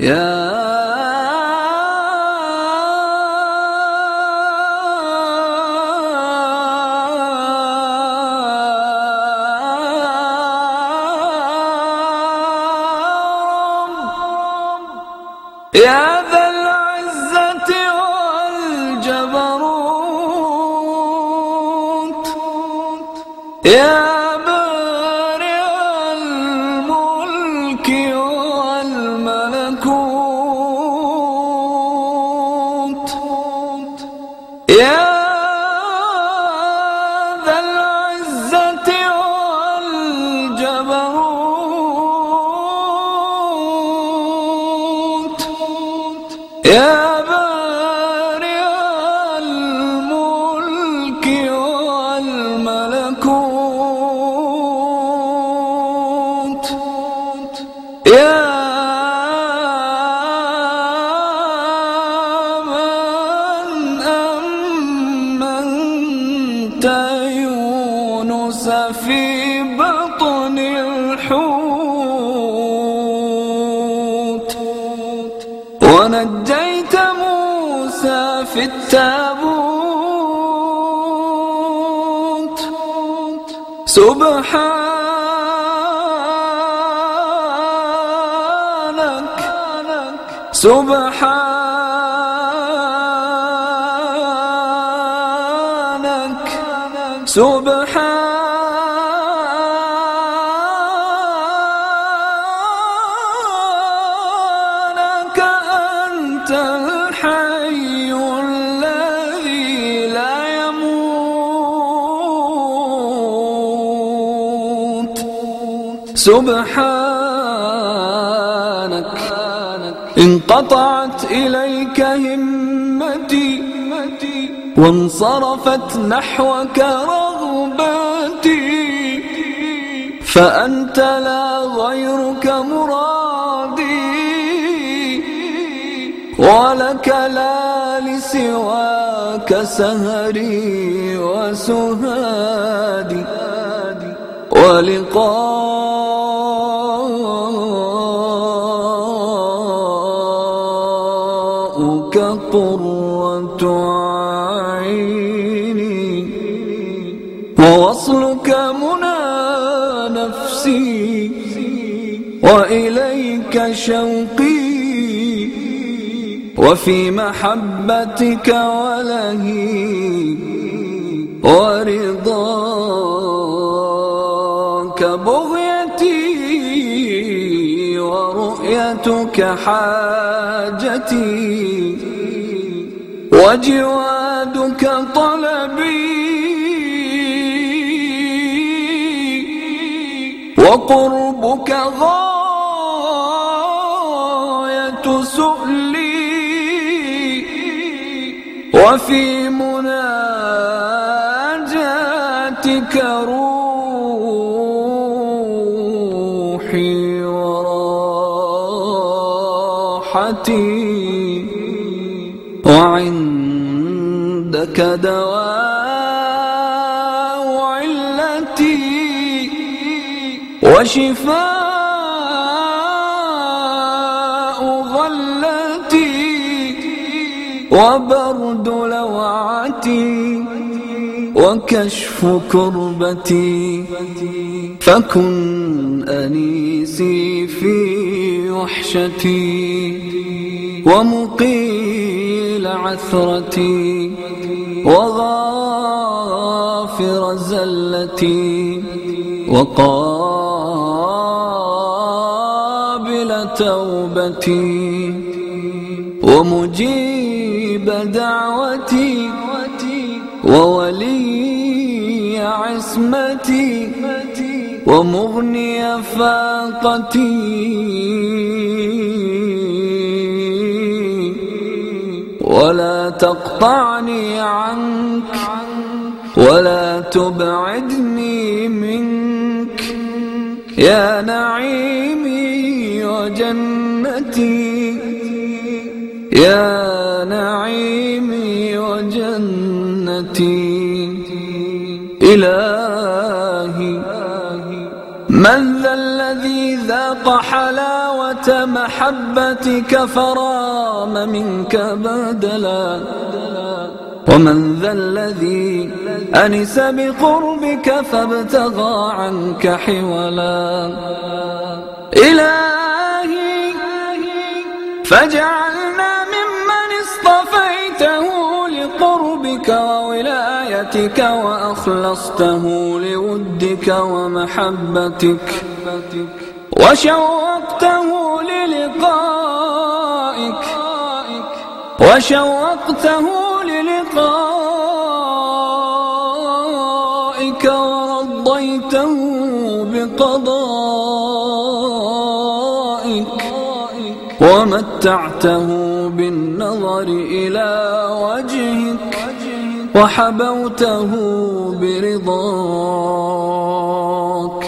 يا يا ذا العزة والجبروت. يا يا ذا العزة والجبروت. يا يونس في بطن الحوت. ونجيت موسى في التابوت. سبحانك سبحانك. سبحانك أنت الحي الذي لا يموت. سبحانك انقطعت إليك همتي وانصرفت نحوك رغبتي فأنت لا غيرك مرادي ولك لا لسواك سهري وسهادي ولقاؤك قرة عيني ووصلك منى نفسي وإليك شوقي وفي محبتك ولهي ورضاك بغيتي ورؤيتك حاجتي وجوادك طلبي وقربك غاية سؤلي وفي مناجاتك روحي وراحتي وعندك دواء وشفاء غلتي وبرد لوعتي وكشف كربتي فكن أنيسي في وحشتي ومقيل عثرتي وغافر زلتي وقابل توبتي ومجيب دعوتي وولي عصمتي ومغني فاقتي. ولا تقطعني عنك ولا تبعدني منك. يا نعيمي وجنتي يا نعيمي وجنتي. إلهي من ذا الذي ذاق حلاوة محبتك فرام منك بدلا. ومن ذا الذي أنس بقربك فابتغى عنك حولا. إلهي فاجعلنا ممن اصطفيته لقربك وولايتك وأخلصته لودك ومحبتك وشوقته للقائك وشوقته للقائك ورضيته بقضائك ومتعته بالنظر إلى وجهك وحبوته برضاك.